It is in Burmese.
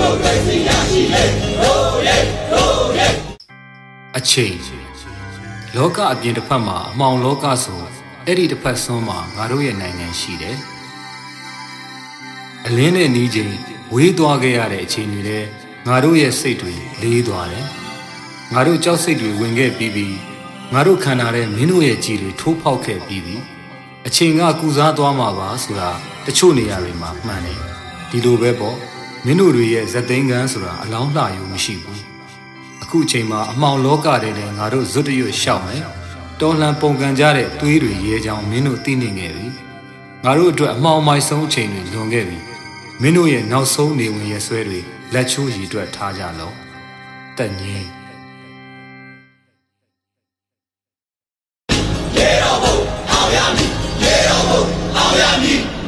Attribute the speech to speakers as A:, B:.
A: မိုကရေစီရရှိလေရိုးရဲရိုးရဲအချိန်လောကအပြင်တစ်ဖက်မှာအမှောင်လောကဆိုအဲ့ဒီတစ်ဖက်ဆွန်းမှာငါတို့ရဲ့နိုင်ငံရှိတယ်အလင်းနဲ့နီးချိန်ဝေးသွားခဲ့ရတဲ့အချိန်တွေလည်းငါတို့ရဲ့စိတ်တွေလေးသွားတယ်ငါတို့ကြောက်စိတ်တွေဝင်ခဲ့ပြီးပြီးငါတို့ခံထားတဲ့မင်းတို့ရဲ့ကြည်တွေထိုးဖောက်ခဲ့ပြီးပြီအချိန်ကကုစားသွားမှာပါဆိုတာတချို့နေရာတွေမှာမှန်တယ်ဒီလိုပဲပေါ့ မင်းတို့တွေရဲ့ဇက်သိန်းကန်းဆိုတာအလောင်းလှယူမရှိဘူးအခုအချိန်မှာအမှောင်လောကတွေနဲ့ငါတို့ဇွတ်တရွတ်ရှောက်မယ်တော်လှန်ပုန်ကန်ကြတဲ့သွေးတွေရဲချောင်မင်းတို့သိနေခဲ့ပြီငါတို့အတွက်အမှောင်မိုက်ဆုံးအချိန်တွေလွန်ခဲ့ပြီမင်းတို့ရဲ့နောက်ဆုံးနေဝင်ရဆွဲတွေလက်ချိုးရည်တွက်ထားကြလောတက်ငင်းရေတော်ဘုအောင်ရမည်ရေတော်ဘုအောင်ရမည်